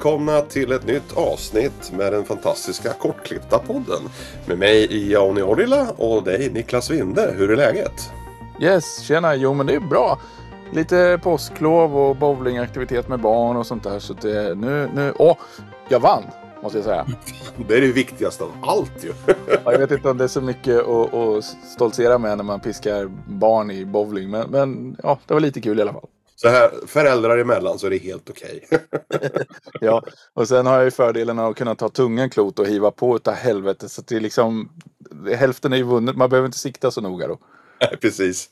välkomna till ett nytt avsnitt med den fantastiska kortklippta podden. Med mig Joni Orila och dig Niklas Winde. Hur är läget? Yes, tjena. Jo men det är bra. Lite påsklov och bowlingaktivitet med barn och sånt där. Så det, nu, nu, åh, jag vann! Måste jag säga. Det är det viktigaste av allt ju. Ja, jag vet inte om det är så mycket att, att stoltsera med när man piskar barn i bowling. Men, men ja, det var lite kul i alla fall. Så här föräldrar emellan så är det helt okej. Ja, och sen har jag ju fördelen av att kunna ta tungan klot och hiva på utav helvete. Så det är liksom, hälften är ju vunnet. Man behöver inte sikta så noga då. Nej, Precis.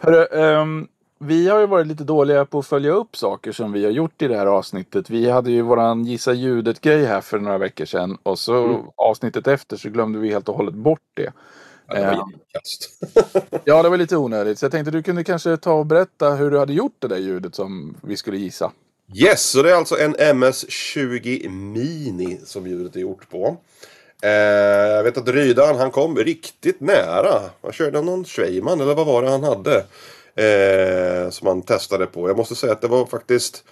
Hörru, ehm, vi har ju varit lite dåliga på att följa upp saker som vi har gjort i det här avsnittet. Vi hade ju våran gissa ljudet-grej här för några veckor sedan. Och så Mm. avsnittet efter så glömde vi helt och hållet bort det. Ja, det var Ja. jättekast. Ja, det var lite onödigt. Så jag tänkte du kunde kanske ta och berätta hur du hade gjort det där ljudet som vi skulle gissa. Yes, så det är alltså en MS-20 Mini som ljudet är gjort på. Eh, jag vet att Rydan han kom riktigt nära. Han körde någon Schweiman eller vad var det han hade? Eh, som han testade på. Jag måste säga att det var faktiskt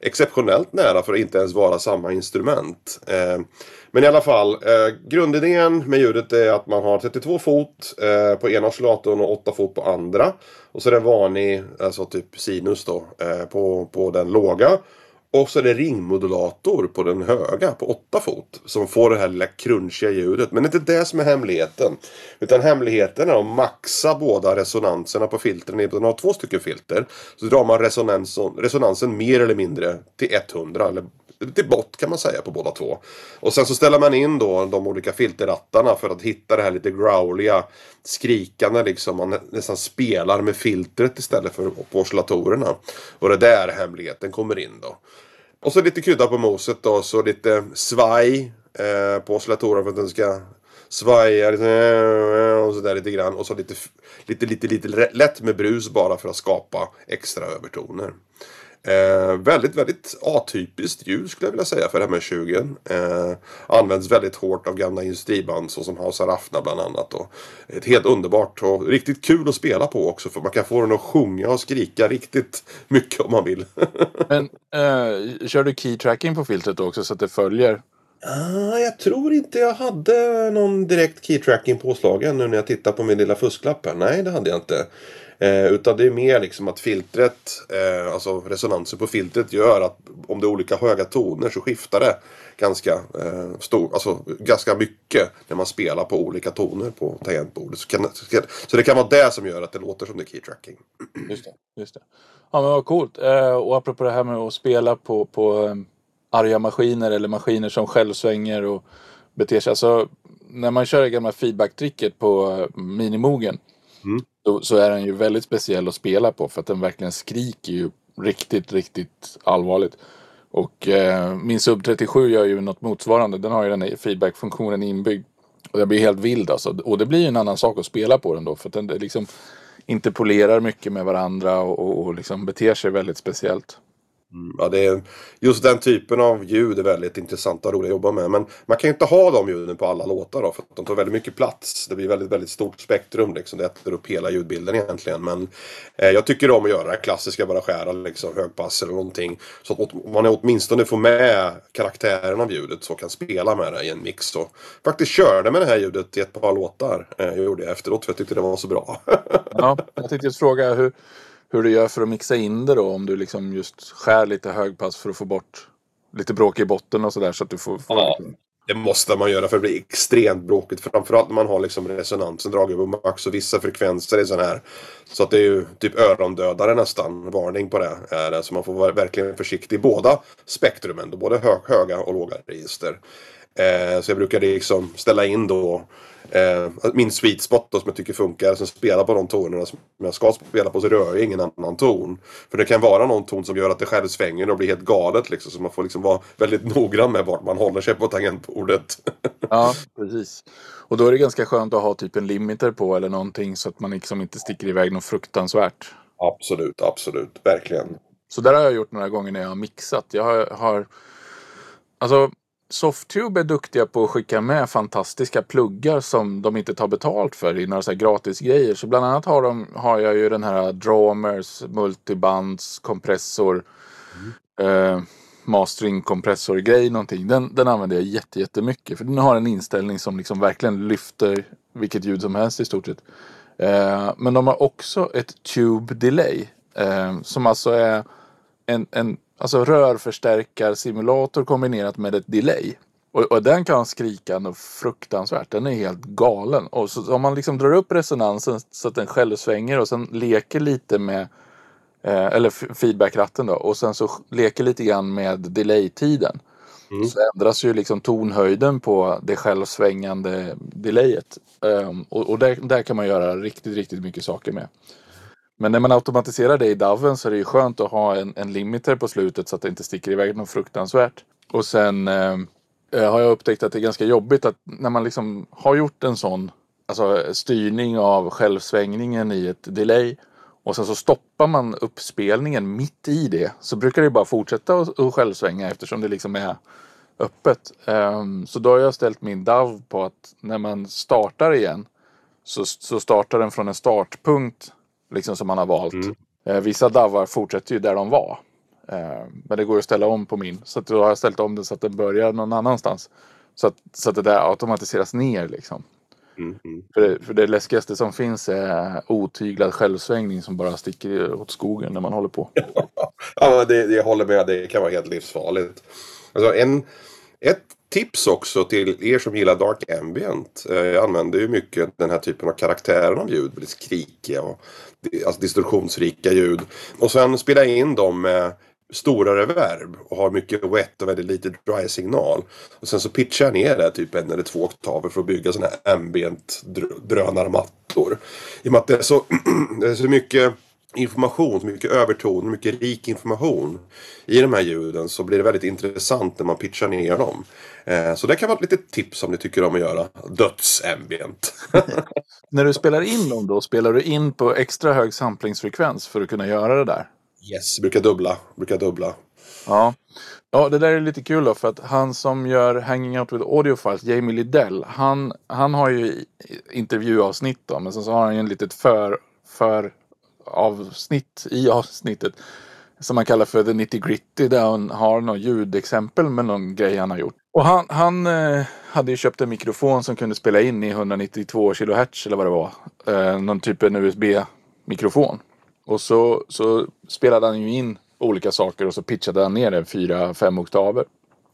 exceptionellt nära för att inte ens vara samma instrument. Eh, men i alla fall, eh, grundidén med ljudet är att man har 32 fot eh, på ena oscillatorn och 8 fot på andra. Och så är det en vanlig, alltså typ sinus då, eh, på, på den låga. Och så är det ringmodulator på den höga, på 8 fot. Som får det här lilla crunchiga ljudet. Men det är inte det som är hemligheten. Utan hemligheten är att maxa båda resonanserna på filtren. Man har två stycken filter. Så drar man resonansen, resonansen mer eller mindre till 100. Eller till bott kan man säga på båda två. Och sen så ställer man in då de olika filterrattarna för att hitta det här lite growliga skrikande liksom. Man nästan spelar med filtret istället för på oscillatorerna. Och det är där hemligheten kommer in då. Och så lite krydda på moset då, så lite svaj eh, på oscillatorerna för att den ska svaja eh, och sådär lite grann. Och så lite, lite, lite, lite lätt med brus bara för att skapa extra övertoner. Eh, väldigt, väldigt atypiskt ljud skulle jag vilja säga för MS-20. Eh, används väldigt hårt av gamla industriband såsom House Rafna bland annat. Och ett helt underbart och riktigt kul att spela på också för man kan få den att sjunga och skrika riktigt mycket om man vill. Men eh, kör du key tracking på filtret också så att det följer? Ah, jag tror inte jag hade någon direkt keytracking påslagen nu när jag tittar på min lilla fusklapp här. Nej, det hade jag inte. Eh, utan det är mer liksom att filtret, eh, alltså resonansen på filtret gör att om det är olika höga toner så skiftar det ganska, eh, stor, alltså, ganska mycket när man spelar på olika toner på tangentbordet. Så, kan, så det kan vara det som gör att det låter som det är keytracking. Just det. Just det. Ja men vad coolt. Eh, och apropå det här med att spela på, på eh, arga maskiner eller maskiner som självsvänger och beter sig. Alltså när man kör det gamla feedback-tricket på eh, minimogen. Mm. Då, så är den ju väldigt speciell att spela på för att den verkligen skriker ju riktigt, riktigt allvarligt. Och eh, min Sub 37 gör ju något motsvarande. Den har ju den här feedback-funktionen inbyggd. Och den blir helt vild alltså. Och det blir ju en annan sak att spela på den då. För att den liksom interpolerar mycket med varandra och, och, och liksom beter sig väldigt speciellt. Mm, ja, det är, just den typen av ljud är väldigt intressanta och roliga att jobba med. Men man kan ju inte ha de ljuden på alla låtar då, för att de tar väldigt mycket plats. Det blir väldigt, väldigt stort spektrum liksom. Det äter upp hela ljudbilden egentligen. Men eh, jag tycker om att göra det klassiska, bara skära liksom högpass eller någonting. Så att man åtminstone får med karaktären av ljudet så kan spela med det i en mix. Så faktiskt körde med det här ljudet i ett par låtar. Eh, jag gjorde det efteråt för jag tyckte det var så bra. Ja, jag tänkte just fråga hur, hur du gör för att mixa in det då. Om du liksom just skär lite högpass för att få bort lite bråk i botten och sådär. Så att du får... Ja. Det måste man göra för det blir extremt bråkigt. Framförallt när man har liksom resonansen dragen på max och vissa frekvenser är sån här. Så att det är ju typ örondödare nästan. Varning på det. Är det. Så man får vara verkligen försiktig i båda spektrumen. Både hö höga och låga register. Eh, så jag brukar liksom ställa in då eh, min sweet spot då, som jag tycker funkar. Sen spela på de tonerna som jag ska spela på så rör jag ingen annan ton. För det kan vara någon ton som gör att det själv svänger och blir helt galet liksom. Så man får liksom vara väldigt noggrann med vart man håller sig på tangentbordet. Ja, precis. Och då är det ganska skönt att ha typ en limiter på eller någonting så att man liksom inte sticker iväg något fruktansvärt. absolut, absolut. Verkligen. Så där har jag gjort några gånger när jag har mixat. Jag har, har alltså Softube är duktiga på att skicka med fantastiska pluggar som de inte tar betalt för i några så här gratisgrejer. Så bland annat har, de, har jag ju den här Drawmers multibands kompressor. Eh, mastering kompressorgrej någonting. Den, den använder jag jätte, jättemycket. För den har en inställning som liksom verkligen lyfter vilket ljud som helst i stort sett. Eh, men de har också ett tube delay. Eh, som alltså är en, en alltså rörförstärkarsimulator kombinerat med ett delay. Och, och, den kan skrika något fruktansvärt. Den är helt galen. Och så, om man liksom drar upp resonansen så att den själv svänger och sen leker lite med eh, eller feedbackratten då och sen så leker lite grann med delay-tiden. Mm. Så ändras ju liksom tonhöjden på det självsvängande delayet. Um, och, och där, där, kan man göra riktigt, riktigt mycket saker med. Men när man automatiserar det i DAVen så är det ju skönt att ha en, en limiter på slutet så att det inte sticker iväg något fruktansvärt. Och sen eh, eh, har jag upptäckt att det är ganska jobbigt att när man liksom har gjort en sån alltså, styrning av självsvängningen i ett delay och sen så stoppar man uppspelningen mitt i det så brukar det bara fortsätta att självsvänga eftersom det liksom är öppet. Um, så då har jag ställt min DAV på att när man startar igen så, så startar den från en startpunkt liksom som man har valt. Mm. Uh, vissa DAVar fortsätter ju där de var. Uh, men det går att ställa om på min. Så då har jag ställt om den så att den börjar någon annanstans. Så att, så att det där automatiseras ner liksom. Mm, mm. För, det, för det läskigaste som finns är otyglad självsvängning som bara sticker åt skogen när man håller på. ja, det, jag håller med. Det kan vara helt livsfarligt. Alltså en, ett tips också till er som gillar Dark Ambient. Eh, jag använder ju mycket den här typen av karaktärer av ljud. Väldigt skrikiga och alltså distorsionsrika ljud. Och sen spela in dem med stora reverb och har mycket wet och väldigt lite dry signal. Och sen så pitchar jag ner det typ en eller två oktaver för att bygga sådana här ambient drönarmattor. I och med att det är så, det är så mycket information, så mycket överton, mycket rik information i de här ljuden så blir det väldigt intressant när man pitchar ner dem. Eh, så det kan vara ett litet tips om ni tycker om att göra dödsambient. när du spelar in dem då, spelar du in på extra hög samplingsfrekvens för att kunna göra det där? Yes, brukar dubbla. Brukar dubbla. Ja. ja, det där är lite kul då för att han som gör Hanging Out with Audiofiles, Jamie Liddell, han, han har ju intervjuavsnitt då, men sen så har han ju en litet för, för avsnitt i avsnittet som man kallar för The Nitty Gritty där han har något ljudexempel med någon grej han har gjort. Och han, han eh, hade ju köpt en mikrofon som kunde spela in i 192 kHz eller vad det var. Eh, någon typ av USB-mikrofon. Och så, så spelade han ju in olika saker och så pitchade han ner det fyra, fem oktaver.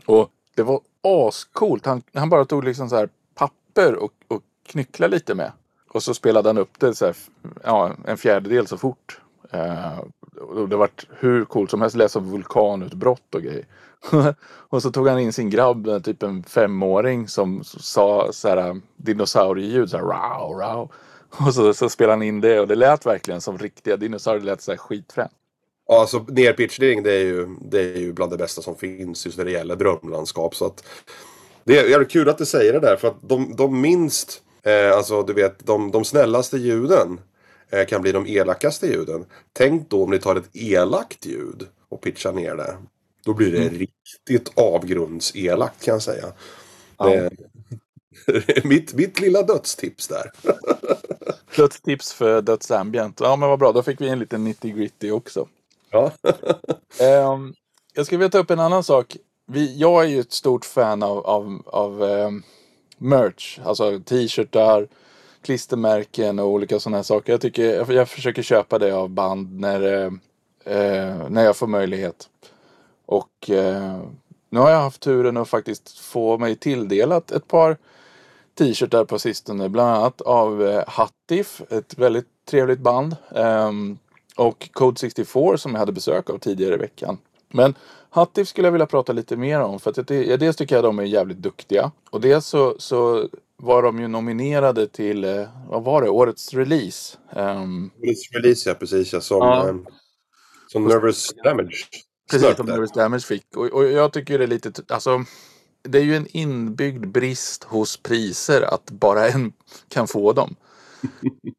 Och det var ascoolt. Han, han bara tog liksom så här papper och, och knycklade lite med. Och så spelade han upp det så här, ja, en fjärdedel så fort. Eh, och det vart hur coolt som helst. Läsa vulkanutbrott och grejer. och så tog han in sin grabb, eh, typ en femåring som sa så här eh, dinosaurieljud. Så här, rau, rau. Och så, så spelade han in det och det lät verkligen som riktiga dinosaurier. Det lät så här skitfränt. Ja, alltså nerpitchning det är, ju, det är ju bland det bästa som finns just när det gäller drömlandskap. Så att, det är, det är kul att du säger det där för att de, de minst, eh, alltså du vet, de, de snällaste ljuden eh, kan bli de elakaste ljuden. Tänk då om ni tar ett elakt ljud och pitchar ner det. Då blir det mm. riktigt avgrundselakt kan jag säga. Ja. Det, mitt, mitt lilla dödstips där. dödstips för dödsambient. Ja men vad bra, då fick vi en liten nitty gritty också. Ja. um, jag skulle vilja ta upp en annan sak. Vi, jag är ju ett stort fan av, av, av um, merch. Alltså t-shirtar, klistermärken och olika sådana här saker. Jag, tycker, jag, jag försöker köpa det av band när, eh, när jag får möjlighet. Och eh, nu har jag haft turen att faktiskt få mig tilldelat ett par t-shirtar på sistone. Bland annat av eh, Hattif, ett väldigt trevligt band. Ehm, och Code 64 som jag hade besök av tidigare i veckan. Men Hattif skulle jag vilja prata lite mer om för att det, dels tycker jag de är jävligt duktiga. Och dels så, så var de ju nominerade till, eh, vad var det, årets release. Um, årets release ja, precis ja, som, ja. Um, som Nervous Damage. Precis, som Nervous Damage fick. Och, och jag tycker det är lite, alltså det är ju en inbyggd brist hos priser att bara en kan få dem.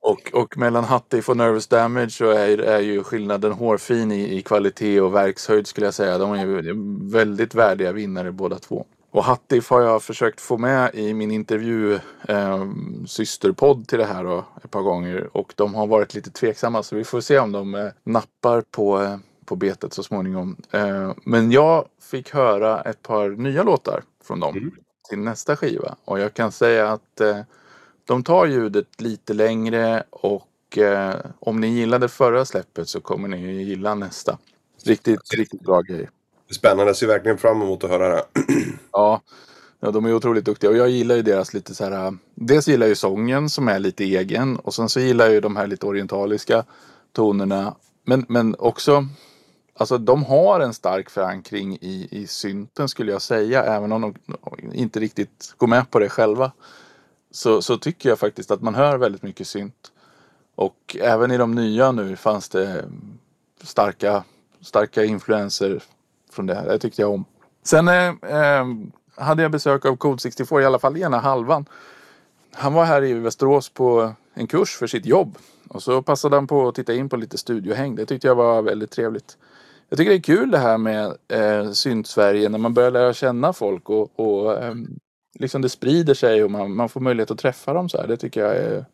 Och, och mellan Hattif och Nervous Damage så är, är ju skillnaden hårfin i, i kvalitet och verkshöjd skulle jag säga. De är ju väldigt värdiga vinnare båda två. Och Hattif har jag försökt få med i min intervju eh, systerpodd till det här då, ett par gånger och de har varit lite tveksamma så vi får se om de eh, nappar på, eh, på betet så småningom. Eh, men jag fick höra ett par nya låtar från dem Mm. till nästa skiva. Och jag kan säga att eh, de tar ljudet lite längre och eh, om ni gillade förra släppet så kommer ni gilla nästa. Riktigt, riktigt bra grejer. Spännande, ser verkligen fram emot att höra det. Ja, ja, de är otroligt duktiga och jag gillar ju deras lite så här. Dels gillar jag ju sången som är lite egen och sen så gillar jag ju de här lite orientaliska tonerna. Men, men också, alltså de har en stark förankring i, i synten skulle jag säga. Även om de inte riktigt går med på det själva. Så, så tycker jag faktiskt att man hör väldigt mycket synt. Och även i de nya nu fanns det starka, starka influenser från det här. Det tyckte jag om. Sen eh, eh hade jag besök av Code 64, i alla fall ena halvan. Han var här i Västerås på en kurs för sitt jobb. Och så passade han på att titta in på lite studiohäng. Det tyckte jag var väldigt trevligt. Jag tycker det är kul det här med eh, Synt-Sverige när man börjar lära känna folk och, och eh, liksom det sprider sig och man, man får möjlighet att träffa dem så här. Det tycker jag är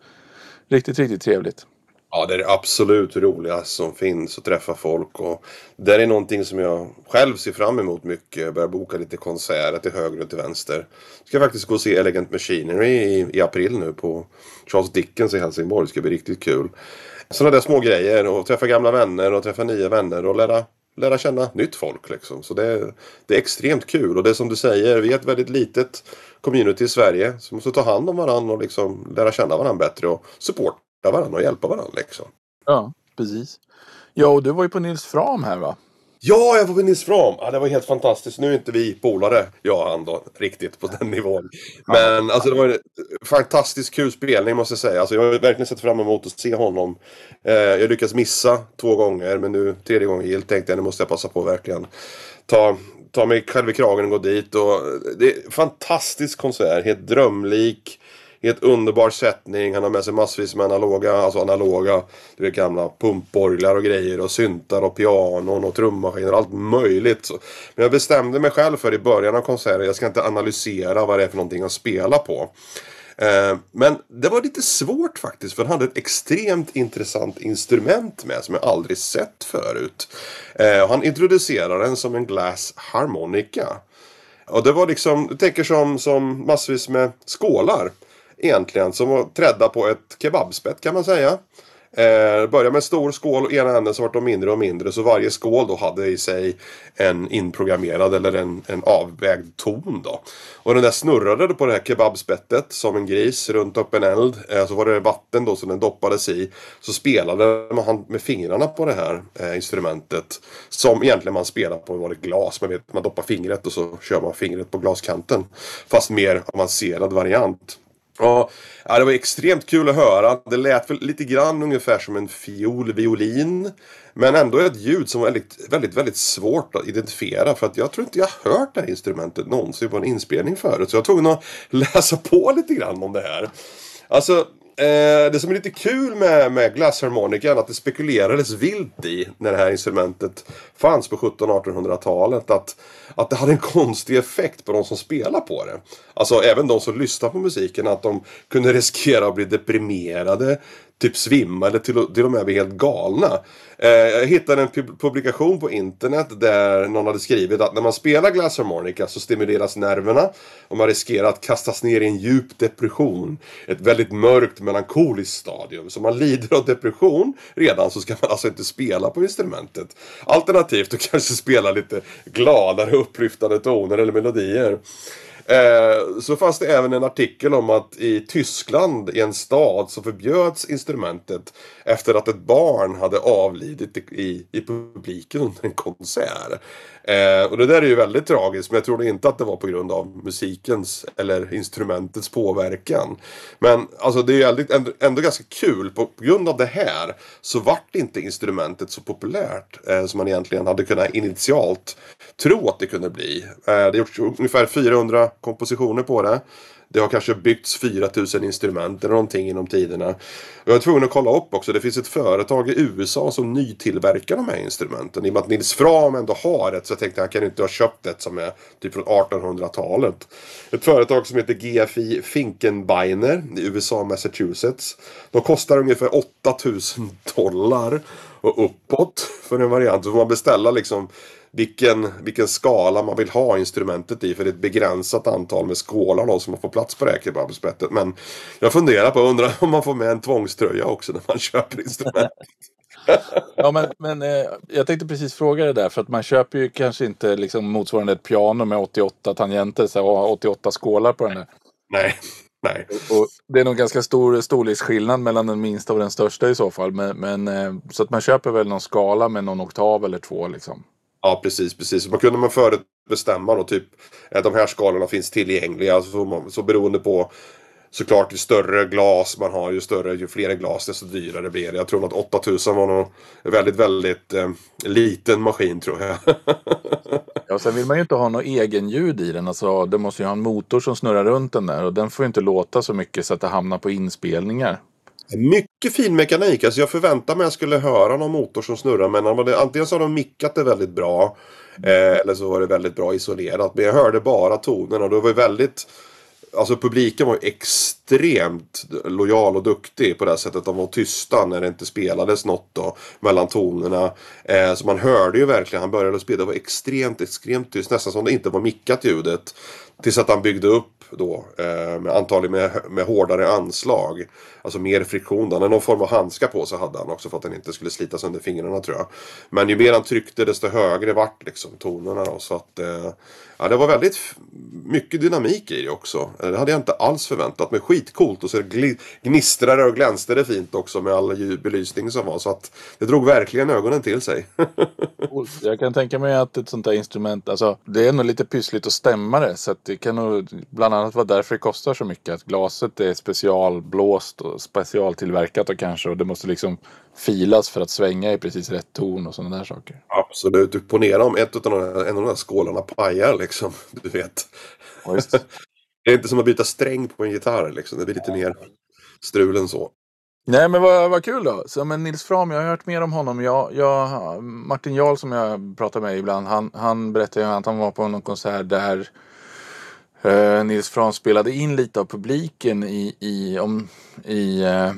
riktigt, riktigt trevligt. Ja, det är det absolut roligaste som finns att träffa folk. Och det är någonting som jag själv ser fram emot mycket. Börjar boka lite konserter till höger och till vänster. Ska faktiskt gå och se Elegant Machinery i, i april nu på Charles Dickens i Helsingborg. Det ska bli riktigt kul. Sådana där små grejer och träffa gamla vänner och träffa nya vänner och lära, lära känna nytt folk liksom. Så det, det är extremt kul och det är som du säger, vi är ett väldigt litet community i Sverige. Som måste ta hand om varandra och liksom lära känna varandra bättre och supporta varandra och hjälpa varandra liksom. Ja, precis. Ja, och du var ju på Nils Fram här va? Ja, jag var med Nils Fram. Ja, det var helt fantastiskt. Nu är inte vi polare, jag och han då, riktigt på den nivån. Men alltså det var en fantastiskt kul spelning måste jag säga. Alltså, jag har verkligen sett fram emot att se honom. Eh, jag lyckats missa två gånger, men nu tredje gången gillt tänkte jag nu måste jag passa på att verkligen ta, ta mig själv i kragen och gå dit. Och det är en fantastisk konsert, helt drömlik. Helt underbar sättning. Han har med sig massvis med analoga, alltså analoga, du vet gamla pumporglar och grejer och syntar och pianon och trummaskiner och allt möjligt. Så- Men jag bestämde mig själv för i början av konserten, jag ska inte analysera vad det är för någonting att spela på. Eh, Men det var lite svårt faktiskt för han hade ett extremt intressant instrument med som jag aldrig sett förut. Eh, Han introducerade den som en glass harmonica. Och det var liksom, du tänker som, som massvis med skålar. Egentligen, som att trädda på ett kebabspett kan man säga. Eh, började med en stor skål och ena änden så vart de mindre och mindre. Så varje skål då hade i sig en inprogrammerad eller en, en avvägd ton då. Och den där snurrade på det här kebabspettet som en gris runt öppen eld. Eh, så var det vatten då som den doppades i. Så spelade man med fingrarna på det här eh, instrumentet. Som egentligen man spelar på vanligt glas. Man vet, man doppar fingret och så kör man fingret på glaskanten. Fast mer avancerad variant. Ja, det var extremt kul att höra. Det lät väl lite grann ungefär som en fiol, violin. Men ändå ett ljud som var väldigt, väldigt, väldigt svårt att identifiera. För att jag tror inte jag hört det här instrumentet någonsin på en inspelning förut. Så jag var tvungen att läsa på lite grann om det här. Alltså, Eh, det som är lite kul med, med glassharmonikan är att det spekulerades vilt i när det här instrumentet fanns på 1700-1800-talet. Att, att det hade en konstig effekt på de som spelar på det. Alltså även de som lyssnar på musiken. Att de kunde riskera att bli deprimerade, typ svimma eller till, till och med bli helt galna. Eh, jag hittade en pub- publikation på internet där någon hade skrivit att när man spelar glassharmonica så stimuleras nerverna och man riskerar att kastas ner i en djup depression. Ett väldigt mörkt melankoliskt stadium. Så om man lider av depression redan så ska man alltså inte spela på instrumentet. Alternativt att kanske spela lite gladare upplyftande toner eller melodier. Eh, så fanns det även en artikel om att i Tyskland, i en stad, så förbjöds instrumentet efter att ett barn hade avlidit i, i publiken under en konsert. Eh, och det där är ju väldigt tragiskt, men jag tror inte att det var på grund av musikens eller instrumentets påverkan. Men alltså det är ju ändå, ändå, ändå ganska kul. På, på grund av det här så vart inte instrumentet så populärt eh, som man egentligen hade kunnat initialt tro att det kunde bli. Eh, det har gjorts ungefär 400 kompositioner på det. Det har kanske byggts 4000 instrument eller någonting inom tiderna. Jag var tvungen att kolla upp också. Det finns ett företag i USA som nytillverkar de här instrumenten. I och med att Nils Fram ändå har ett så jag tänkte att han kan inte ha köpt ett som är typ från 1800-talet. Ett företag som heter GFI Finkenbeiner i USA, Massachusetts. De kostar ungefär 8000 dollar och uppåt för en variant. Så får man beställa liksom vilken, vilken skala man vill ha instrumentet i. För det är ett begränsat antal med skålar då som man får plats på det här kebabspettet. Men jag funderar på, undrar om man får med en tvångströja också när man köper instrument. ja, men, men eh, jag tänkte precis fråga det där. För att man köper ju kanske inte liksom motsvarande ett piano med 88 tangenter så, och 88 skålar på den där. Nej. Nej. Och det är nog ganska stor storleksskillnad mellan den minsta och den största i så fall. Men, men, eh, så att man köper väl någon skala med någon oktav eller två liksom. Ja, precis, precis. Man kunde man förut bestämma då typ eh, de här skalorna finns tillgängliga. Så, man, så beroende på såklart ju större glas man har, ju större, ju fler glas desto dyrare blir det. Jag tror att 8000 var nog en väldigt, väldigt eh, liten maskin tror jag. ja, sen vill man ju inte ha något egen ljud i den. Alltså, det måste ju ha en motor som snurrar runt den där och den får ju inte låta så mycket så att det hamnar på inspelningar. Mycket fin mekanik. Alltså jag förväntade mig att jag skulle höra någon motor som snurrar. Men antingen så har de mickat det väldigt bra. Eh, eller så var det väldigt bra isolerat. Men jag hörde bara tonerna. Det var väldigt... Alltså publiken var extremt lojal och duktig på det sättet. De var tysta när det inte spelades något då, mellan tonerna. Eh, så man hörde ju verkligen, han började spela, det var extremt, extremt tyst. Nästan som det inte var mickat ljudet. Tills att han byggde upp då. Eh, med, antagligen med, med hårdare anslag. Alltså mer friktion. Han hade någon form av handskar på sig hade han också för att den inte skulle slitas under fingrarna tror jag. Men ju mer han tryckte desto högre vart liksom tonerna då. Så att eh, ja, det var väldigt mycket dynamik i det också. Eh, det hade jag inte alls förväntat mig. Skitcoolt och så gnistrade och glänste det fint också med all belysning som var. Så att det drog verkligen ögonen till sig. jag kan tänka mig att ett sånt här instrument, alltså det är nog lite pyssligt att stämma det. Så att det kan nog bland annat vara därför det kostar så mycket. Att glaset är specialblåst och specialtillverkat och kanske och det måste liksom filas för att svänga i precis rätt ton och sådana där saker. Absolut. Ponera om ett av de, en av de där skålarna pajar liksom. Du vet. Ja, det är inte som att byta sträng på en gitarr liksom. Det blir lite mer strul än så. Nej men vad, vad kul då. Så, men Nils Fram, jag har hört mer om honom. Jag, jag, Martin Jarl som jag pratar med ibland, han, han berättade att han var på någon konsert där eh, Nils Frans spelade in lite av publiken i, i, om, i eh,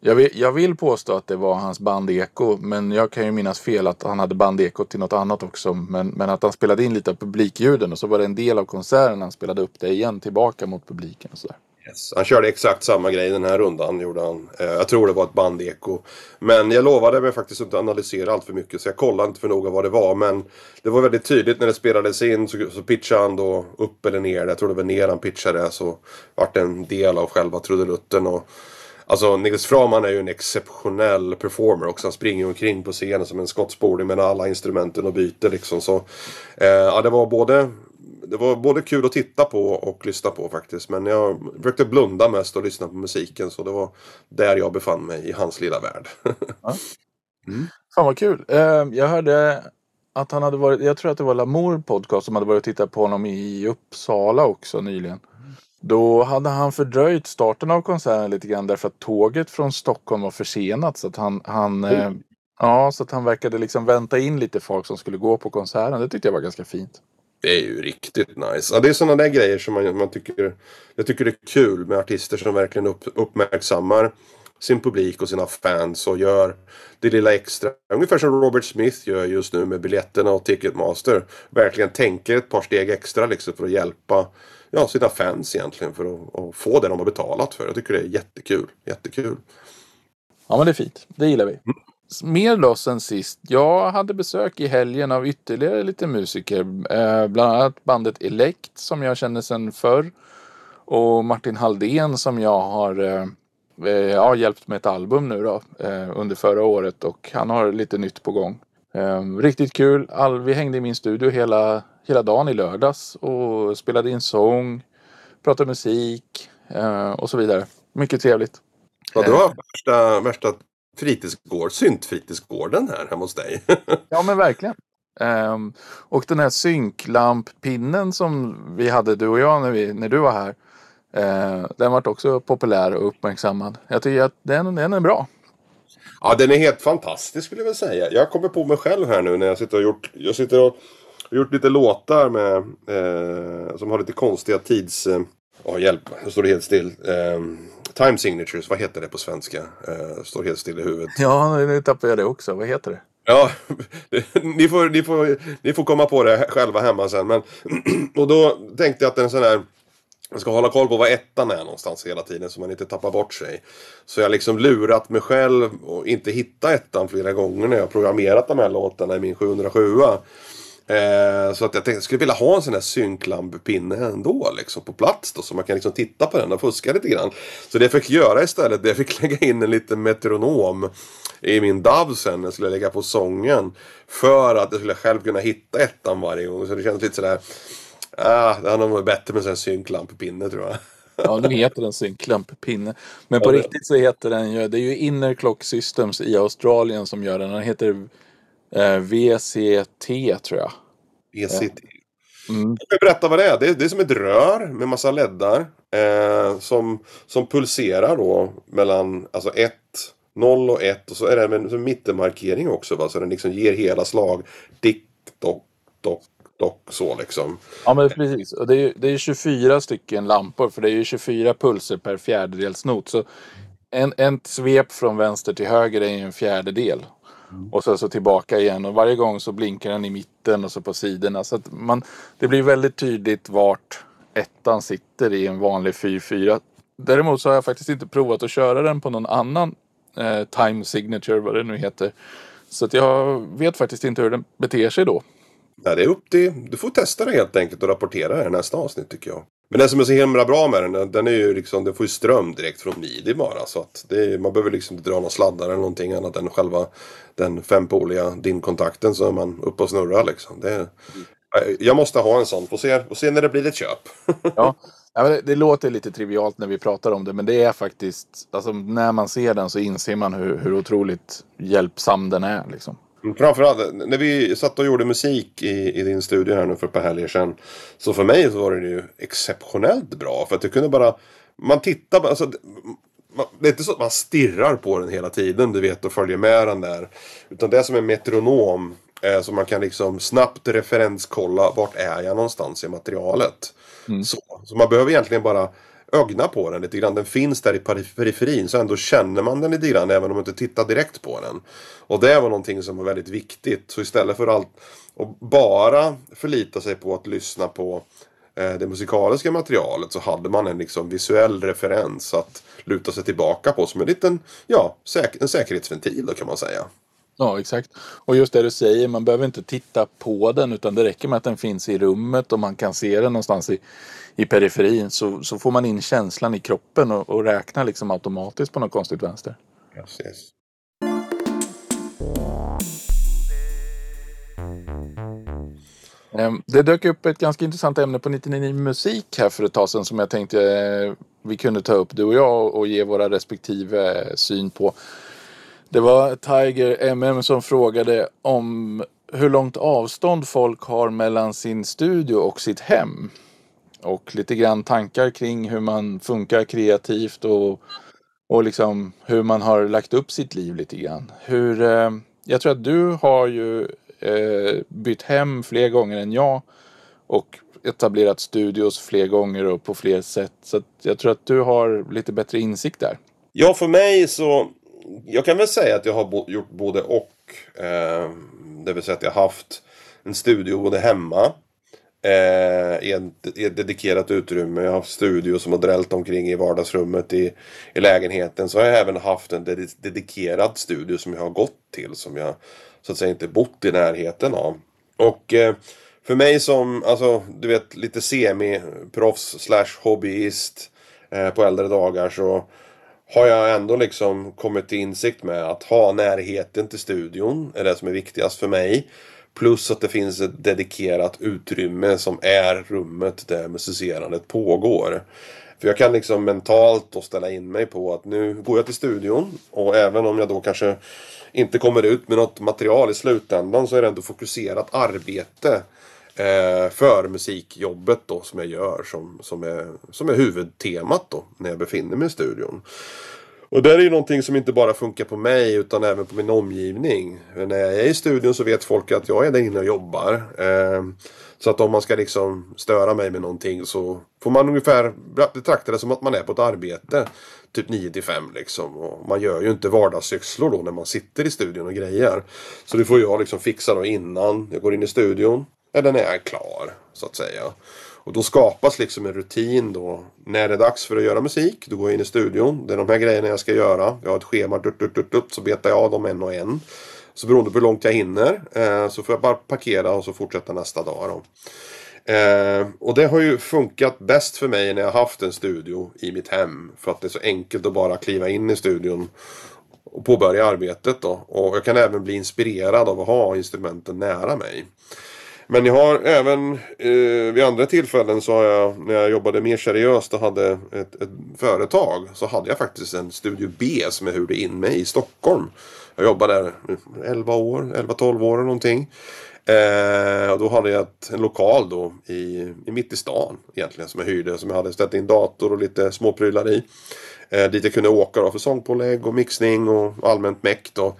jag vill, jag vill påstå att det var hans band Eko, men jag kan ju minnas fel att han hade band Eko till något annat också. Men, men att han spelade in lite av publikljuden och så var det en del av konserten han spelade upp det igen tillbaka mot publiken. Och så där. Yes. Han körde exakt samma grej den här rundan. Gjorde han. Eh, jag tror det var ett bandeko. Men jag lovade mig faktiskt inte analysera allt för mycket. Så jag kollade inte för noga vad det var. Men det var väldigt tydligt när det spelades in. Så, så pitchade han då upp eller ner. Jag tror det var ner han pitchade. Så vart det en del av själva trudelutten. Och, Alltså Niklas Framan är ju en exceptionell performer också. Han springer omkring på scenen som en skottspoling med alla instrumenten och byter liksom. Så, eh, ja, det var både det var både kul att titta på och lyssna på faktiskt. Men jag försökte blunda mest och lyssna på musiken. Så det var där jag befann mig i hans lilla värld. ja. mm. Fan vad kul. Eh, jag hörde att han hade varit, jag tror att det var Lamour podcast som hade varit och tittat på honom i Uppsala också nyligen. Då hade han fördröjt starten av konserten lite grann därför att tåget från Stockholm var försenat. Så att han, han, eh, ja, så att han verkade liksom vänta in lite folk som skulle gå på konserten. Det tyckte jag var ganska fint. Det är ju riktigt nice. Ja, det är sådana där grejer som man, man tycker, jag tycker det är kul med artister som verkligen upp, uppmärksammar sin publik och sina fans och gör det lilla extra. Ungefär som Robert Smith gör just nu med biljetterna och Ticketmaster. Verkligen tänker ett par steg extra liksom för att hjälpa ja, sina fans egentligen för att, att, få det de har betalat för. Jag tycker det är jättekul. Jättekul. Ja men det är fint. Det gillar vi. Mm. Mer då sen sist. Jag hade besök i helgen av ytterligare lite musiker. Eh, bland annat bandet Elect som jag känner sedan förr. Och Martin Halldén som jag har eh, eh, ja, hjälpt med ett album nu då eh, under förra året och han har lite nytt på gång. Eh, riktigt kul. All, vi hängde i min studio hela, hela dagen i lördags och spelade in sång, pratade musik och så vidare. Mycket trevligt. Ja, du har värsta, värsta fritidsgård, syntfritidsgården här hemma hos dig. ja men verkligen. Um, och den här synklamppinnen som vi hade du och jag när, vi, när du var här. Eh, den vart också populär och uppmärksammad. Jag tycker att den, den är bra. Ja, den är helt fantastisk skulle jag vilja säga. Jag kommer på mig själv här nu när jag sitter och gjort, jag sitter och gjort lite låtar med, eh, som har lite konstiga tids... Eh, oh, hjälp, nu står det helt still. Eh, time signatures, vad heter det på svenska? Eh, står helt still i huvudet. Ja, nu tappar jag det också. Vad heter det? Ja, ni får, ni, får, ni får komma på det själva hemma sen. Men, och då tänkte jag att en sån här jag ska hålla koll på var ettan är någonstans hela tiden så man inte tappar bort sig. Så jag har liksom lurat mig själv och inte hitta ettan flera gånger när jag programmerat de här låtarna i min 707. Eh, så att jag tänkte, skulle vilja ha en sån här synklamppinne ändå liksom på plats då så man kan liksom titta på den och fuska lite grann. Så det jag fick göra istället, det jag fick lägga in en liten metronom i min DAV sen jag skulle lägga på sången. För att jag skulle själv kunna hitta ettan varje gång. Så det kändes lite sådär Ah, det hade nog varit bättre med en synklamppinne tror jag. Ja, nu heter den synklamppinne. Men på ja, riktigt så heter den ju, det är ju Inner Clock Systems i Australien som gör den. Den heter eh, VCT tror jag. VCT. Mm. Jag kan berätta vad det är. Det är, det är som ett rör med massa leddar. Eh, som, som pulserar då mellan alltså 1, 0 och 1. Och så är det en mittenmarkering också. Va? Så den liksom ger hela slag. Dick, dock, dock, dock så liksom. Ja men precis. Och det är, det är 24 stycken lampor för det är ju 24 pulser per fjärdedelsnot. Så en, en svep från vänster till höger är ju en fjärdedel. Mm. Och sen så tillbaka igen och varje gång så blinkar den i mitten och så på sidorna. Så att man, det blir väldigt tydligt vart ettan sitter i en vanlig 4-4. Däremot så har jag faktiskt inte provat att köra den på någon annan eh, time signature, vad det nu heter. Så att jag vet faktiskt inte hur den beter sig då. Ja, det är upp till... Du får testa det helt enkelt och rapportera det nästa avsnitt tycker jag. Men det som är så himla bra med den, den är ju liksom, den får ju ström direkt från midi bara. Så att är, man behöver liksom inte dra någon sladdar eller någonting annat än själva den fempoliga din-kontakten så är man uppe och snurrar liksom. Det, jag måste ha en sån, får se, får se när det blir ett köp. ja, ja det, det, låter lite trivialt när vi pratar om det men det är faktiskt, alltså när man ser den så inser man hur, hur otroligt hjälpsam den är liksom. Framförallt när vi satt och gjorde musik i, i din studio här nu för ett par helger sedan. Så för mig så var det ju exceptionellt bra. För att du kunde bara... Man tittar bara... Alltså, man, det är inte så att man stirrar på den hela tiden du vet och följer med den där. Utan det är som en metronom. Eh, så man kan liksom snabbt referenskolla vart är jag någonstans i materialet. Mm. Så, så man behöver egentligen bara ögna på den lite grann. Den finns där i periferin så ändå känner man den lite grann även om man inte tittar direkt på den. Och det var någonting som var väldigt viktigt. Så istället för allt att bara förlita sig på att lyssna på eh, det musikaliska materialet så hade man en liksom visuell referens att luta sig tillbaka på som en liten, ja, säk en säkerhetsventil då kan man säga. Ja, exakt. Och just det du säger, man behöver inte titta på den utan det räcker med att den finns i rummet och man kan se den någonstans i, i periferin så, så får man in känslan i kroppen och, och räknar liksom automatiskt på något konstigt vänster. Yes. Ehm, det dök upp ett ganska intressant ämne på 99 musik här för ett tag sedan som jag tänkte eh, vi kunde ta upp du och jag och ge våra respektive syn på. Det var Tiger MM som frågade om hur långt avstånd folk har mellan sin studio och sitt hem. Och lite grann tankar kring hur man funkar kreativt och, och liksom hur man har lagt upp sitt liv lite grann. Hur, eh, jag tror att du har ju eh, bytt hem fler gånger än jag och etablerat studios fler gånger och på fler sätt. Så jag tror att du har lite bättre insikt där. Ja, för mig så jag kan väl säga att jag har bo, gjort både och. Eh, det vill säga att jag har haft en studio både hemma. Eh, i, ett, i ett dedikerat utrymme. Jag har haft studio som har drällt omkring i vardagsrummet i, i lägenheten. Så har jag även haft en ded, dedikerad studio som jag har gått till. Som jag så att säga inte bott i närheten av. Och eh, för mig som, alltså du vet lite semi-proffs slash hobbyist eh, på äldre dagar så har jag ändå liksom kommit till insikt med att ha närheten till studion är det som är viktigast för mig. Plus att det finns ett dedikerat utrymme som är rummet där musicerandet pågår. För jag kan liksom mentalt då ställa in mig på att nu går jag till studion och även om jag då kanske inte kommer ut med något material i slutändan så är det ändå fokuserat arbete Eh, för musikjobbet då som jag gör som, som, är, som är huvudtemat då när jag befinner mig i studion. Och det är ju någonting som inte bara funkar på mig utan även på min omgivning. När jag är i studion så vet folk att jag är där inne och jobbar. Eh, så att om man ska liksom störa mig med någonting så får man ungefär betrakta det som att man är på ett arbete. Typ 9 till 5 liksom. Och man gör ju inte vardagssysslor då när man sitter i studion och grejer. Så det får jag liksom fixa då innan jag går in i studion. Eller när jag är klar så att säga. Och då skapas liksom en rutin då. När det är dags för att göra musik, då går jag in i studion. Det är de här grejerna jag ska göra. Jag har ett schema, dutt, dutt, dutt, dutt, så betar jag av dem en och en. Så beroende på hur långt jag hinner eh, så får jag bara parkera och så fortsätta nästa dag. Då. Eh, och det har ju funkat bäst för mig när jag haft en studio i mitt hem. För att det är så enkelt att bara kliva in i studion och påbörja arbetet då. Och jag kan även bli inspirerad av att ha instrumenten nära mig. Men jag har även eh, vid andra tillfällen så har jag när jag jobbade mer seriöst och hade ett, ett företag så hade jag faktiskt en Studio B som jag hyrde in mig i Stockholm. Jag jobbade där 11 år, 11-12 år eller någonting. Eh, och då hade jag ett, en lokal då i, i mitt i stan egentligen som jag hyrde. Som jag hade ställt in dator och lite småprylar i. Eh, dit jag kunde åka då för sångpålägg och mixning och allmänt meck då.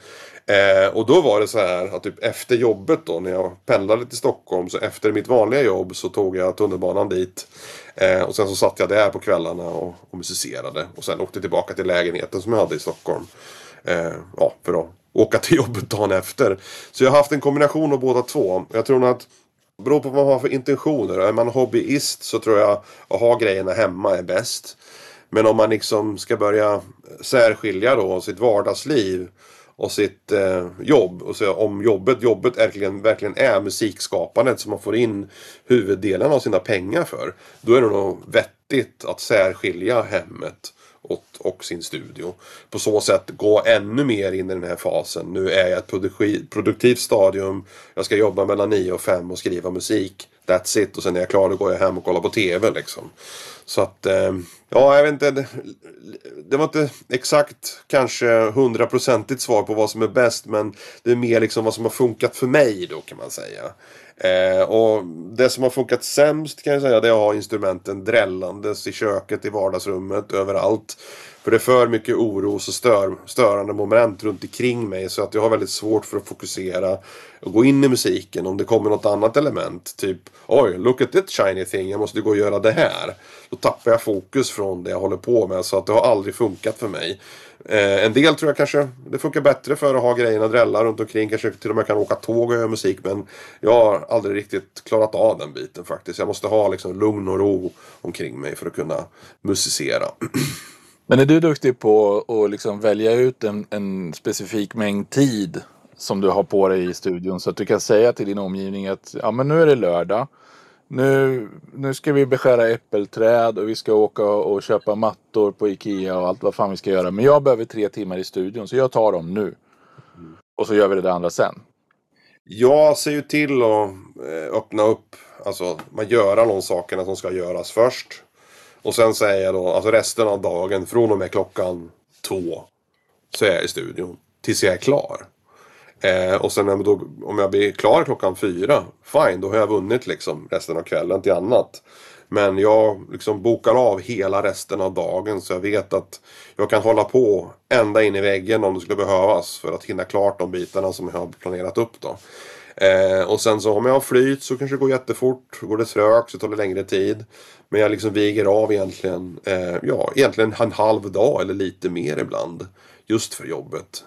Eh, och då var det så här att typ efter jobbet då när jag pendlade till Stockholm så efter mitt vanliga jobb så tog jag tunnelbanan dit. Eh, och sen så satt jag där på kvällarna och, och musicerade. Och sen åkte tillbaka till lägenheten som jag hade i Stockholm. Eh, ja, för att åka till jobbet dagen efter. Så jag har haft en kombination av båda två. Jag tror nog att Beror på vad man har för intentioner. Är man hobbyist så tror jag att ha grejerna hemma är bäst. Men om man liksom ska börja särskilja då sitt vardagsliv och sitt eh, jobb. Och så om jobbet, jobbet verkligen, verkligen är musikskapandet som man får in huvuddelen av sina pengar för. Då är det nog vettigt att särskilja hemmet och, och sin studio. På så sätt gå ännu mer in i den här fasen. Nu är jag ett produktivt stadium. Jag ska jobba mellan 9 och 5 och skriva musik. That's it. Och sen när jag är klar då går jag hem och kollar på TV liksom. Så att, eh, ja jag vet inte. Det, det var inte exakt kanske hundraprocentigt svar på vad som är bäst. Men det är mer liksom vad som har funkat för mig då kan man säga. Eh, och det som har funkat sämst kan jag säga det är att ha instrumenten drällandes i köket, i vardagsrummet, överallt. För det är för mycket oro och stör, störande moment runt omkring mig så att jag har väldigt svårt för att fokusera och gå in i musiken. Om det kommer något annat element, typ oj, look at that shiny thing, jag måste gå och göra det här. Då tappar jag fokus från det jag håller på med så att det har aldrig funkat för mig. Eh, en del tror jag kanske det funkar bättre för att ha grejerna drälla runt omkring. Kanske till och med kan åka tåg och göra musik. Men jag har aldrig riktigt klarat av den biten faktiskt. Jag måste ha liksom lugn och ro omkring mig för att kunna musicera. Men är du duktig på att liksom välja ut en, en specifik mängd tid som du har på dig i studion så att du kan säga till din omgivning att ja men nu är det lördag. Nu, nu ska vi beskära äppelträd och vi ska åka och köpa mattor på Ikea och allt vad fan vi ska göra. Men jag behöver tre timmar i studion så jag tar dem nu. Och så gör vi det andra sen. Jag ser ju till att eh, öppna upp, alltså man göra de sakerna som ska göras först. Och sen säger jag då, alltså resten av dagen från och med klockan två så är jag i studion. Tills jag är klar. Eh, och sen då, om jag blir klar klockan fyra, fine, då har jag vunnit liksom resten av kvällen till annat. Men jag liksom bokar av hela resten av dagen så jag vet att jag kan hålla på ända in i väggen om det skulle behövas för att hinna klart de bitarna som jag har planerat upp då. Eh, och sen så om jag har flyt så kanske det går jättefort. Går det trögt så tar det längre tid. Men jag liksom viger av egentligen, eh, ja, egentligen en halv dag eller lite mer ibland. Just för jobbet.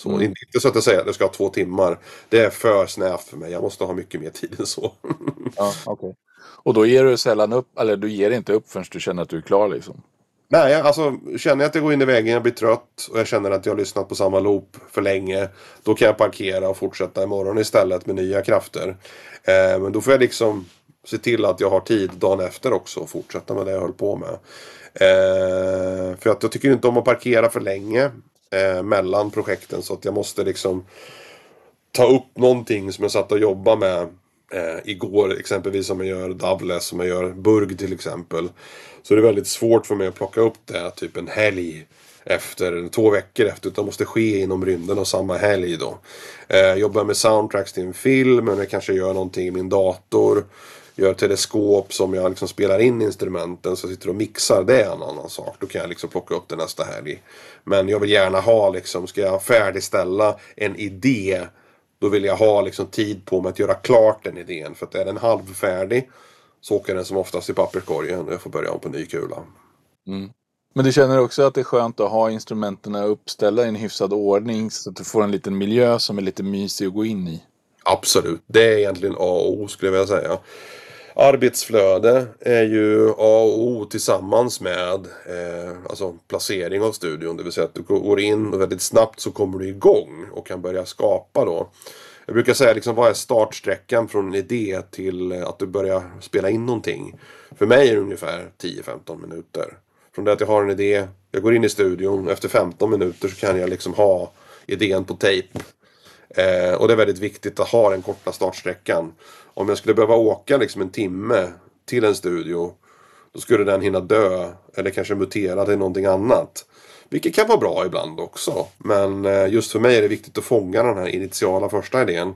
Så mm. inte så att jag säger att jag ska ha två timmar. Det är för snävt för mig. Jag måste ha mycket mer tid än så. ja, okay. Och då ger du sällan upp, eller du ger inte upp förrän du känner att du är klar liksom? Nej, alltså känner jag att jag går in i väggen, jag blir trött och jag känner att jag har lyssnat på samma loop för länge. Då kan jag parkera och fortsätta imorgon istället med nya krafter. Eh, men då får jag liksom se till att jag har tid dagen efter också och fortsätta med det jag höll på med. Eh, för att jag tycker inte om att parkera för länge eh, mellan projekten så att jag måste liksom ta upp någonting som jag satt och jobbade med eh, igår exempelvis som jag gör Davles, som jag gör Burg till exempel. Så det är väldigt svårt för mig att plocka upp det typ en helg efter två veckor efter utan måste ske inom rymden och samma helg då. Eh, jobbar med soundtracks till en film eller kanske gör någonting i min dator. Gör teleskop som jag liksom spelar in instrumenten så sitter och mixar. Det är en annan sak. Då kan jag liksom plocka upp det nästa helg. Men jag vill gärna ha liksom, ska jag färdigställa en idé då vill jag ha liksom tid på mig att göra klart den idén. För att är den halvfärdig så åker den som oftast i papperskorgen och jag får börja om på ny kula. Mm. Men du känner också att det är skönt att ha instrumenten uppställda i en hyfsad ordning så att du får en liten miljö som är lite mysig att gå in i? Absolut, det är egentligen A och O skulle jag vilja säga. Arbetsflöde är ju A och O tillsammans med eh, alltså placering av studion. Det vill säga att du går in och väldigt snabbt så kommer du igång och kan börja skapa då. Jag brukar säga liksom vad är startsträckan från en idé till att du börjar spela in någonting. För mig är det ungefär 10-15 minuter. Från det att jag har en idé, jag går in i studion, efter 15 minuter så kan jag liksom ha idén på tejp. Eh, och det är väldigt viktigt att ha den korta startsträckan. Om jag skulle behöva åka liksom en timme till en studio då skulle den hinna dö eller kanske mutera till någonting annat. Vilket kan vara bra ibland också. Men eh, just för mig är det viktigt att fånga den här initiala första idén.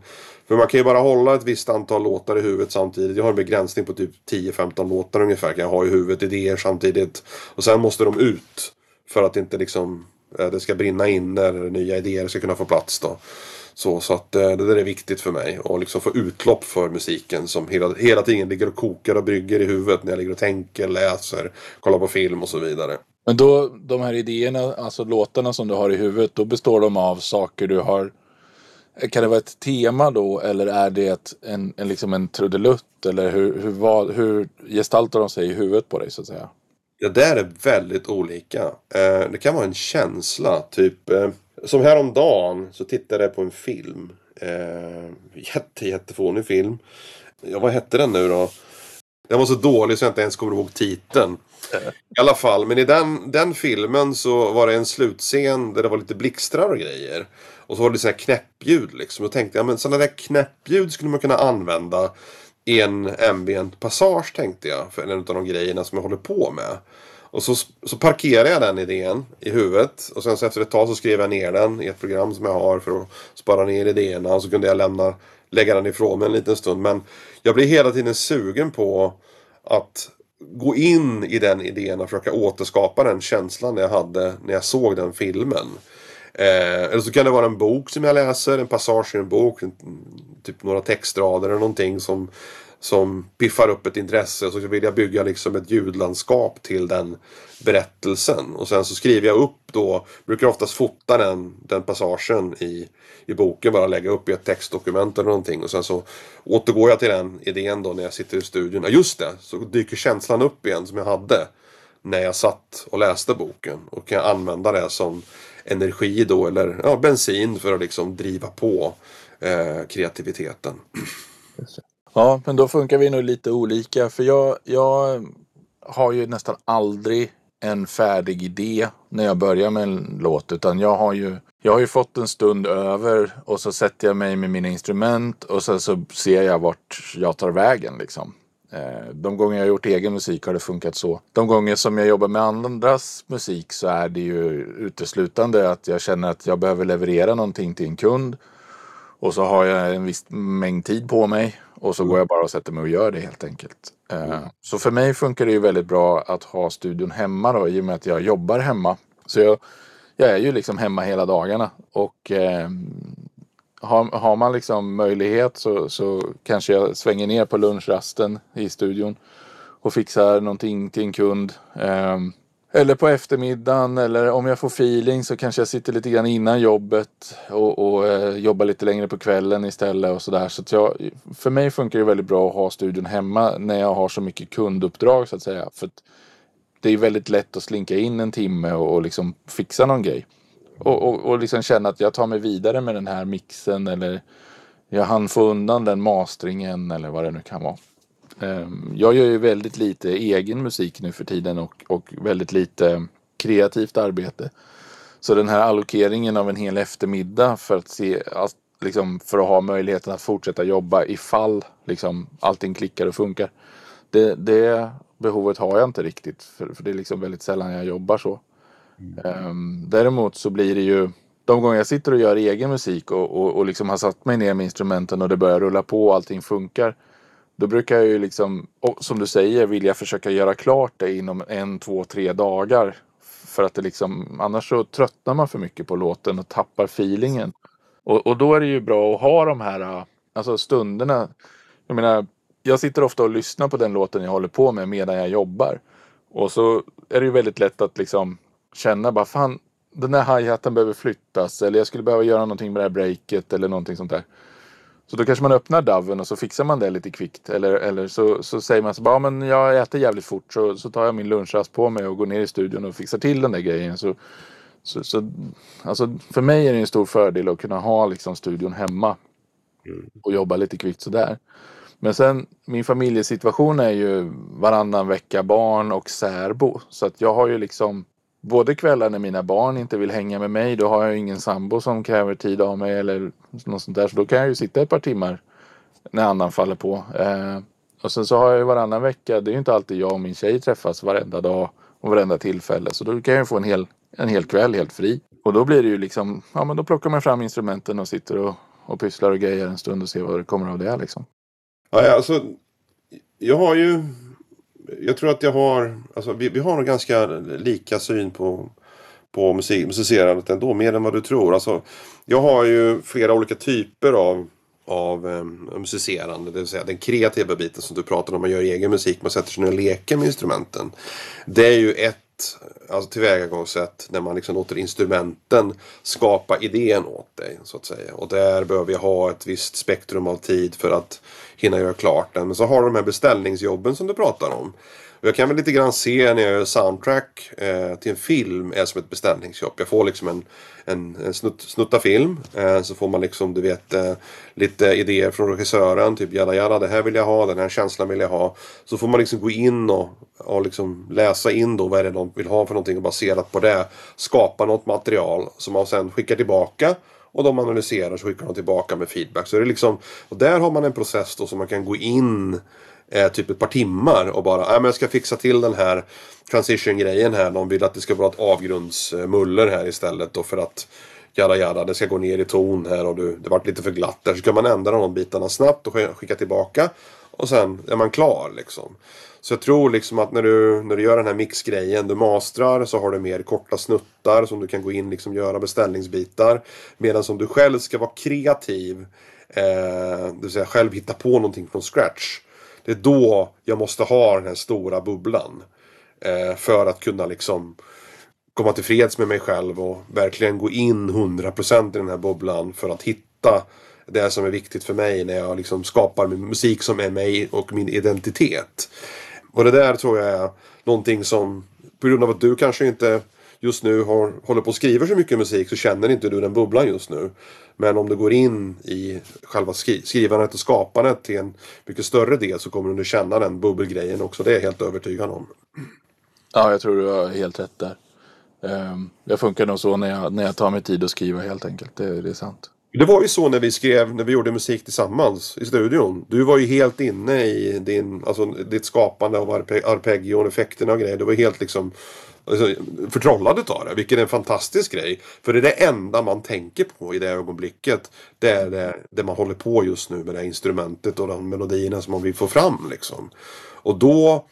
För man kan ju bara hålla ett visst antal låtar i huvudet samtidigt. Jag har en begränsning på typ 10-15 låtar ungefär. Kan jag ha i huvudet idéer samtidigt. Och sen måste de ut. För att inte liksom eh, det ska brinna in när nya idéer ska kunna få plats då. Så, så att eh, det där är viktigt för mig. Och liksom få utlopp för musiken som hela, hela tiden ligger och kokar och brygger i huvudet när jag ligger och tänker, läser, kollar på film och så vidare. Men då, de här idéerna, alltså låtarna som du har i huvudet, då består de av saker du har kan det vara ett tema då eller är det en, en, liksom en trudelutt? Eller hur, hur, vad, hur gestaltar de sig i huvudet på dig så att säga? Ja, det är väldigt olika. Eh, det kan vara en känsla. Typ eh, som häromdagen så tittade jag på en film. Eh, jätte, jättefånig film. Ja, vad hette den nu då? Den var så dålig så jag inte ens kommer ihåg titeln. I alla fall, men i den, den filmen så var det en slutscen där det var lite blixtrar och grejer. Och så var det så här knäppljud liksom. Och tänkte jag, men sådana där knäppljud skulle man kunna använda i en ambient passage tänkte jag. För en av de grejerna som jag håller på med. Och så, så parkerade jag den idén i huvudet. Och sen så efter ett tag så skrev jag ner den i ett program som jag har för att spara ner idéerna. Och så kunde jag lämna, lägga den ifrån mig en liten stund. Men jag blir hela tiden sugen på att gå in i den idén och försöka återskapa den känslan jag hade när jag såg den filmen. Eh, eller så kan det vara en bok som jag läser, en passage i en bok, en, typ några textrader eller någonting som, som piffar upp ett intresse. Så vill jag bygga liksom ett ljudlandskap till den berättelsen. Och sen så skriver jag upp då, brukar oftast fota den, den passagen i, i boken, bara lägga upp i ett textdokument eller någonting. Och sen så återgår jag till den idén då när jag sitter i studion. Ja just det, så dyker känslan upp igen som jag hade när jag satt och läste boken. Och kan jag använda det som energi då eller ja, bensin för att liksom driva på eh, kreativiteten. Ja, men då funkar vi nog lite olika. För jag, jag har ju nästan aldrig en färdig idé när jag börjar med en låt. Utan jag har ju, jag har ju fått en stund över och så sätter jag mig med mina instrument och sen så ser jag vart jag tar vägen liksom. Eh, de gånger jag har gjort egen musik har det funkat så. De gånger som jag jobbar med andras musik så är det ju uteslutande att jag känner att jag behöver leverera någonting till en kund. Och så har jag en viss mängd tid på mig och så går jag bara och sätter mig och gör det helt enkelt. Eh, så för mig funkar det ju väldigt bra att ha studion hemma då i och med att jag jobbar hemma. Så jag, jag är ju liksom hemma hela dagarna och eh, har, har man liksom möjlighet så, så kanske jag svänger ner på lunchrasten i studion och fixar någonting till en kund. Eh, eller på eftermiddagen eller om jag får feeling så kanske jag sitter lite grann innan jobbet och, och eh, jobbar lite längre på kvällen istället och sådär. Så, så jag, för mig funkar det väldigt bra att ha studion hemma när jag har så mycket kunduppdrag så att säga. För att det är väldigt lätt att slinka in en timme och, och liksom fixa någon grej. Och, och, och liksom känna att jag tar mig vidare med den här mixen eller jag hann få undan den mastringen eller vad det nu kan vara. Ehm, jag gör ju väldigt lite egen musik nu för tiden och, och väldigt lite kreativt arbete. Så den här allokeringen av en hel eftermiddag för att, se, liksom, för att ha möjligheten att fortsätta jobba ifall liksom, allting klickar och funkar. Det, det behovet har jag inte riktigt för, för det är liksom väldigt sällan jag jobbar så. Um, däremot så blir det ju de gånger jag sitter och gör egen musik och, och, och liksom har satt mig ner med instrumenten och det börjar rulla på och allting funkar. Då brukar jag ju liksom, som du säger, vilja försöka göra klart det inom en, två, tre dagar. För att det liksom, annars så tröttnar man för mycket på låten och tappar feelingen. Och, och då är det ju bra att ha de här alltså stunderna. Jag menar, jag sitter ofta och lyssnar på den låten jag håller på med medan jag jobbar. Och så är det ju väldigt lätt att liksom känna bara fan, den här hi-haten behöver flyttas eller jag skulle behöva göra någonting med det här breaket eller någonting sånt där. Så då kanske man öppnar daven och så fixar man det lite kvickt. Eller, eller så, så säger man så bara, ja, men jag äter jävligt fort så, så tar jag min lunchrast på mig och går ner i studion och fixar till den där grejen. Så, så, så, alltså, för mig är det en stor fördel att kunna ha liksom, studion hemma mm. och jobba lite kvickt sådär. Men sen min familjesituation är ju varannan vecka barn och särbo. Så att jag har ju liksom både kvällar när mina barn inte vill hänga med mig. Då har jag ingen sambo som kräver tid av mig eller något sånt där. Så då kan jag ju sitta ett par timmar när annan faller på. Eh, och sen så har jag ju varannan vecka. Det är ju inte alltid jag och min tjej träffas varenda dag och varenda tillfälle. Så då kan jag ju få en hel, en hel kväll helt fri. Och då blir det ju liksom, ja men då plockar man fram instrumenten och sitter och, och pysslar och grejer en stund och ser vad det kommer av det liksom. Ja, alltså, jag har ju jag tror att jag har, alltså vi, vi har nog ganska lika syn på, på musik, musicerandet ändå, mer än vad du tror. Alltså, jag har ju flera olika typer av, av um, musicerande, det vill säga den kreativa biten som du pratar om, man gör egen musik, man sätter sig ner och leker med instrumenten. Det är ju ett alltså tillvägagångssätt när man liksom låter instrumenten skapa idén åt dig. så att säga. Och där behöver jag ha ett visst spektrum av tid för att hinna göra klart den. Men så har du de här beställningsjobben som du pratar om. Och jag kan väl lite grann se när jag gör soundtrack eh, till en film är som ett beställningsjobb. Jag får liksom en, en, en snutt, snutta film. Eh, så får man liksom du vet eh, lite idéer från regissören. Typ jada jada det här vill jag ha, den här känslan vill jag ha. Så får man liksom gå in och, och liksom läsa in då vad är det de vill ha för någonting och baserat på det skapa något material som man sen skickar tillbaka och de analyserar så skickar de tillbaka med feedback. Så det är liksom, och där har man en process då som man kan gå in eh, typ ett par timmar och bara, äh, men jag ska fixa till den här transition-grejen här. De vill att det ska vara ett avgrundsmuller här istället då för att jada jada, det ska gå ner i ton här och du, det vart lite för glatt där. Så kan man ändra de bitarna snabbt och skicka tillbaka. Och sen är man klar liksom. Så jag tror liksom att när du, när du gör den här mixgrejen, du mastrar så har du mer korta snuttar som du kan gå in och liksom göra beställningsbitar. Medan om du själv ska vara kreativ, eh, det vill säga själv hitta på någonting från scratch. Det är då jag måste ha den här stora bubblan. Eh, för att kunna liksom komma till freds med mig själv och verkligen gå in 100% i den här bubblan för att hitta det som är viktigt för mig när jag liksom skapar musik som är mig och min identitet. Och det där tror jag är någonting som på grund av att du kanske inte just nu har, håller på att skriva så mycket musik så känner inte du den bubblan just nu. Men om du går in i själva skri skrivandet och skapandet till en mycket större del så kommer du känna den bubbelgrejen också. Det är jag helt övertygad om. Ja, jag tror du har helt rätt där. Um, jag funkar nog så när jag, när jag tar mig tid att skriva helt enkelt. Det, det är sant. Det var ju så när vi skrev, när vi gjorde musik tillsammans i studion. Du var ju helt inne i din, alltså, ditt skapande av arpeggion, effekterna och grejer. Du var helt liksom alltså, förtrollad utav det. Vilket är en fantastisk grej. För det är det enda man tänker på i det ögonblicket. Det är det, det man håller på just nu med det instrumentet och de melodierna som man vill få fram. Liksom. Och då,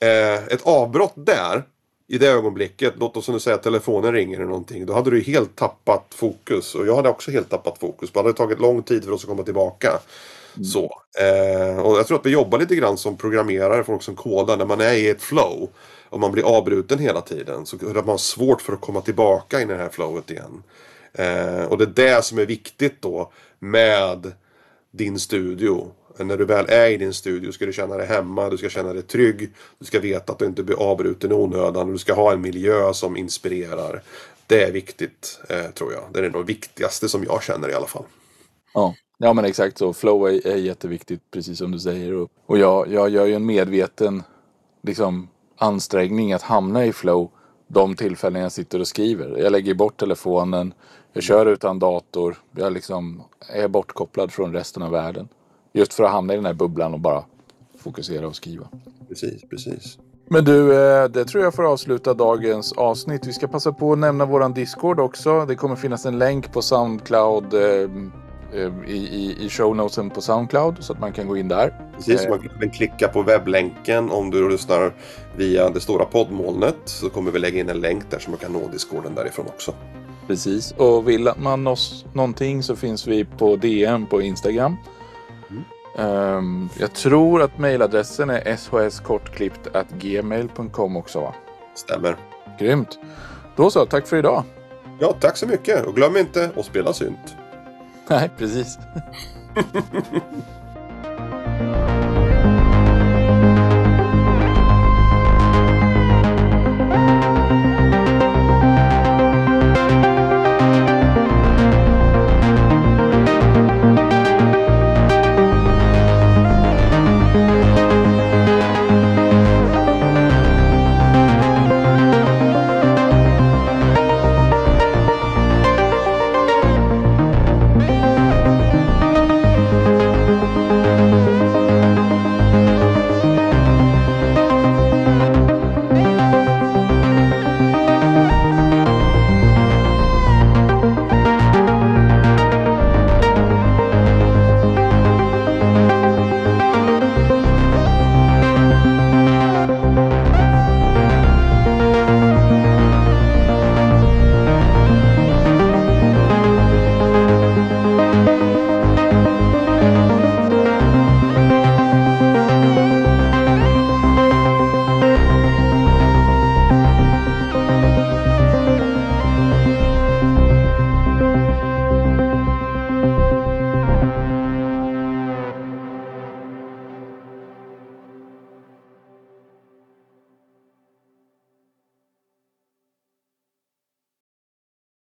eh, ett avbrott där i det ögonblicket, låt oss nu säga att telefonen ringer eller någonting. Då hade du helt tappat fokus. Och jag hade också helt tappat fokus. Det hade tagit lång tid för oss att komma tillbaka. Mm. Så. Eh, och jag tror att vi jobbar lite grann som programmerare, folk som kodar. När man är i ett flow och man blir avbruten hela tiden så har man svårt för att komma tillbaka in i det här flowet igen. Eh, och det är det som är viktigt då med din studio när du väl är i din studio ska du känna dig hemma, du ska känna dig trygg. Du ska veta att du inte blir avbruten i onödan. Du ska ha en miljö som inspirerar. Det är viktigt, eh, tror jag. Det är det viktigaste som jag känner i alla fall. Ja, ja men exakt så. Flow är, är jätteviktigt, precis som du säger. Och, jag, jag gör ju en medveten liksom, ansträngning att hamna i flow de tillfällen jag sitter och skriver. Jag lägger bort telefonen, jag kör utan dator, jag liksom är bortkopplad från resten av världen. Just för att hamna i den här bubblan och bara fokusera och skriva. Precis, precis. Men du, eh, det tror jag får avsluta dagens avsnitt. Vi ska passa på att nämna våran Discord också. Det kommer finnas en länk på Soundcloud eh, i, i, i shownotesen på Soundcloud så att man kan gå in där. Precis, Eh. man kan även klicka på webblänken om du lyssnar via det stora poddmolnet. Så kommer vi lägga in en länk där så man kan nå discorden därifrån också. Precis. Och vill man oss någonting så finns vi på DM på Instagram. Ehm, jag tror att mejladressen är shskortklippt.gmail.com också va? Stämmer. Grymt. Då så, tack för idag. Ja, tack så mycket och glöm inte att spela synt. Nej, precis.